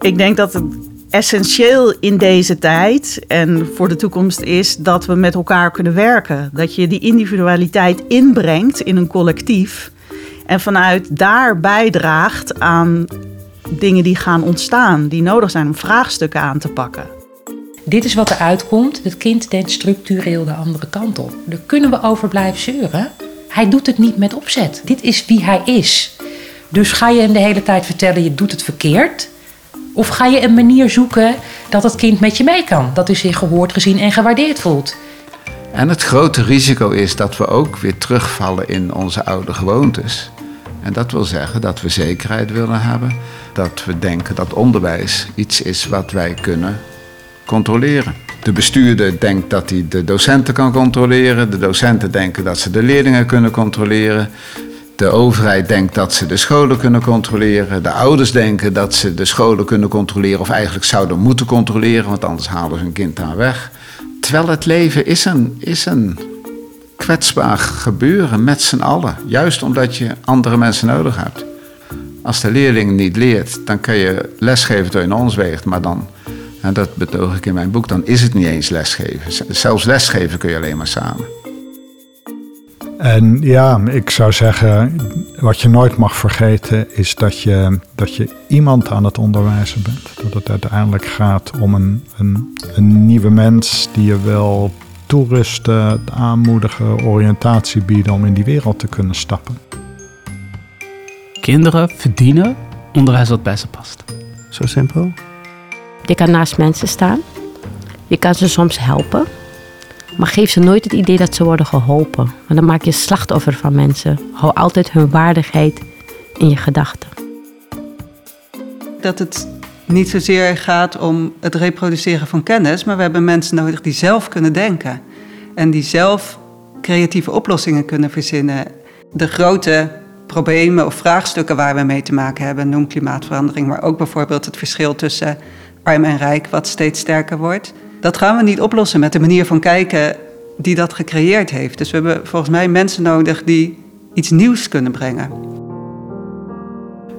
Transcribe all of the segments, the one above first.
Ik denk dat het essentieel in deze tijd en voor de toekomst is dat we met elkaar kunnen werken. Dat je die individualiteit inbrengt in een collectief en vanuit daar bijdraagt aan dingen die gaan ontstaan, die nodig zijn om vraagstukken aan te pakken. Dit is wat er uitkomt. Het kind denkt structureel de andere kant op. Daar kunnen we over blijven zeuren. Hij doet het niet met opzet. Dit is wie hij is. Dus ga je hem de hele tijd vertellen je doet het verkeerd? Of ga je een manier zoeken dat het kind met je mee kan? Dat hij zich gehoord, gezien en gewaardeerd voelt. En het grote risico is dat we ook weer terugvallen in onze oude gewoontes. En dat wil zeggen dat we zekerheid willen hebben. Dat we denken dat onderwijs iets is wat wij kunnen controleren. De bestuurder denkt dat hij de docenten kan controleren. De docenten denken dat ze de leerlingen kunnen controleren. De overheid denkt dat ze de scholen kunnen controleren. De ouders denken dat ze de scholen kunnen controleren. Of eigenlijk zouden moeten controleren, want anders halen ze hun kind daar weg. Terwijl het leven is een, is een kwetsbaar gebeuren met z'n allen. Juist omdat je andere mensen nodig hebt. Als de leerling niet leert, dan kun je lesgeven je naar ons weegt. Maar dan, dat betoog ik in mijn boek, dan is het niet eens lesgeven. Zelfs lesgeven kun je alleen maar samen. En ja, ik zou zeggen, wat je nooit mag vergeten is dat je, dat je iemand aan het onderwijzen bent. Dat het uiteindelijk gaat om een, een, een nieuwe mens die je wil toerusten, aanmoedigen, oriëntatie bieden om in die wereld te kunnen stappen. Kinderen verdienen onderwijs wat bij ze past. Zo simpel. Je kan naast mensen staan. Je kan ze soms helpen. Maar geef ze nooit het idee dat ze worden geholpen. Want dan maak je slachtoffer van mensen. Hou altijd hun waardigheid in je gedachten. Dat het niet zozeer gaat om het reproduceren van kennis, maar we hebben mensen nodig die zelf kunnen denken. En die zelf creatieve oplossingen kunnen verzinnen. De grote problemen of vraagstukken waar we mee te maken hebben, noem klimaatverandering, maar ook bijvoorbeeld het verschil tussen arm en rijk, wat steeds sterker wordt. Dat gaan we niet oplossen met de manier van kijken die dat gecreëerd heeft. Dus we hebben volgens mij mensen nodig die iets nieuws kunnen brengen.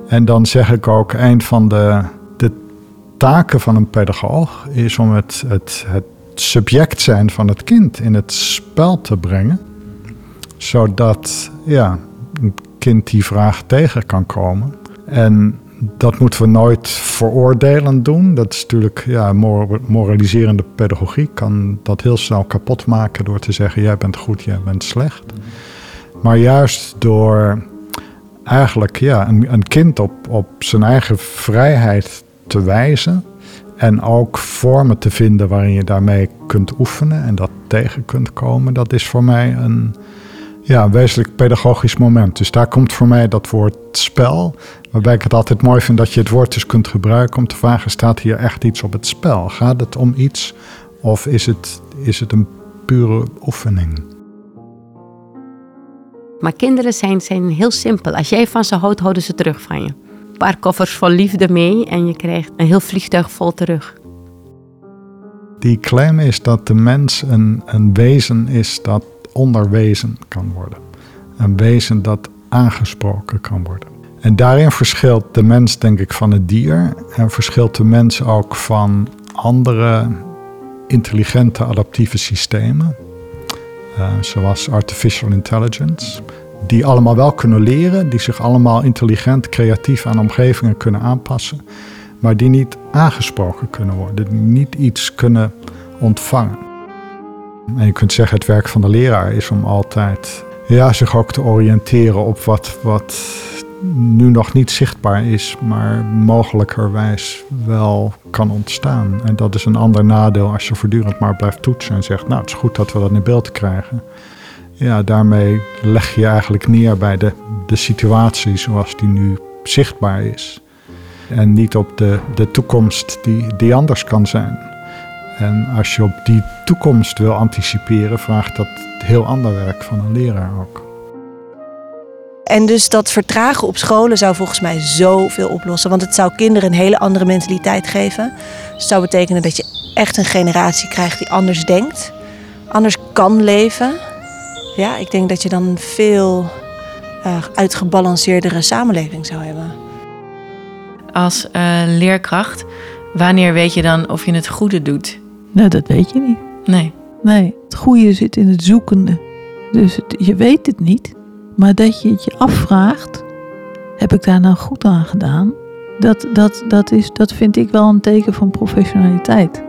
En dan zeg ik ook, een van de, de taken van een pedagoog is om het, het, het subject zijn van het kind in het spel te brengen. Zodat ja, een kind die vraag tegen kan komen. En dat moeten we nooit veroordelend doen. Dat is natuurlijk ja, moraliserende pedagogie. Kan dat heel snel kapot maken door te zeggen: jij bent goed, jij bent slecht. Maar juist door eigenlijk ja, een, een kind op, op zijn eigen vrijheid te wijzen. En ook vormen te vinden waarin je daarmee kunt oefenen en dat tegen kunt komen. Dat is voor mij een, ja, een wezenlijk pedagogisch moment. Dus daar komt voor mij dat woord spel. Waarbij ik het altijd mooi vind dat je het woord dus kunt gebruiken om te vragen: staat hier echt iets op het spel? Gaat het om iets of is het, is het een pure oefening? Maar kinderen zijn, zijn heel simpel. Als jij van ze houdt, houden ze terug van je. Een paar koffers vol liefde mee en je krijgt een heel vliegtuig vol terug. Die claim is dat de mens een, een wezen is dat onderwezen kan worden. Een wezen dat aangesproken kan worden. En daarin verschilt de mens, denk ik, van het dier. En verschilt de mens ook van andere intelligente adaptieve systemen. Uh, zoals artificial intelligence. Die allemaal wel kunnen leren, die zich allemaal intelligent, creatief aan omgevingen kunnen aanpassen. Maar die niet aangesproken kunnen worden, die niet iets kunnen ontvangen. En je kunt zeggen, het werk van de leraar is om altijd ja, zich ook te oriënteren op wat, wat nu nog niet zichtbaar is, maar mogelijkerwijs wel kan ontstaan. En dat is een ander nadeel als je voortdurend maar blijft toetsen en zegt, nou het is goed dat we dat in beeld krijgen. Ja, daarmee leg je eigenlijk neer bij de, de situatie zoals die nu zichtbaar is. En niet op de, de toekomst die, die anders kan zijn. En als je op die toekomst wil anticiperen, vraagt dat heel ander werk van een leraar ook. En dus dat vertragen op scholen zou volgens mij zoveel oplossen. Want het zou kinderen een hele andere mentaliteit geven. Het zou betekenen dat je echt een generatie krijgt die anders denkt. Anders kan leven. Ja, ik denk dat je dan een veel uh, uitgebalanceerdere samenleving zou hebben. als eh, leerkracht, wanneer weet je dan of je het goede doet? Nou, dat weet je niet. Nee. Nee, het goede zit in het zoekende. Dus het- je weet het niet, maar dat je het je afvraagt, heb ik daar nou goed aan gedaan? Dat, dat, dat, is, dat vind ik wel een teken van professionaliteit.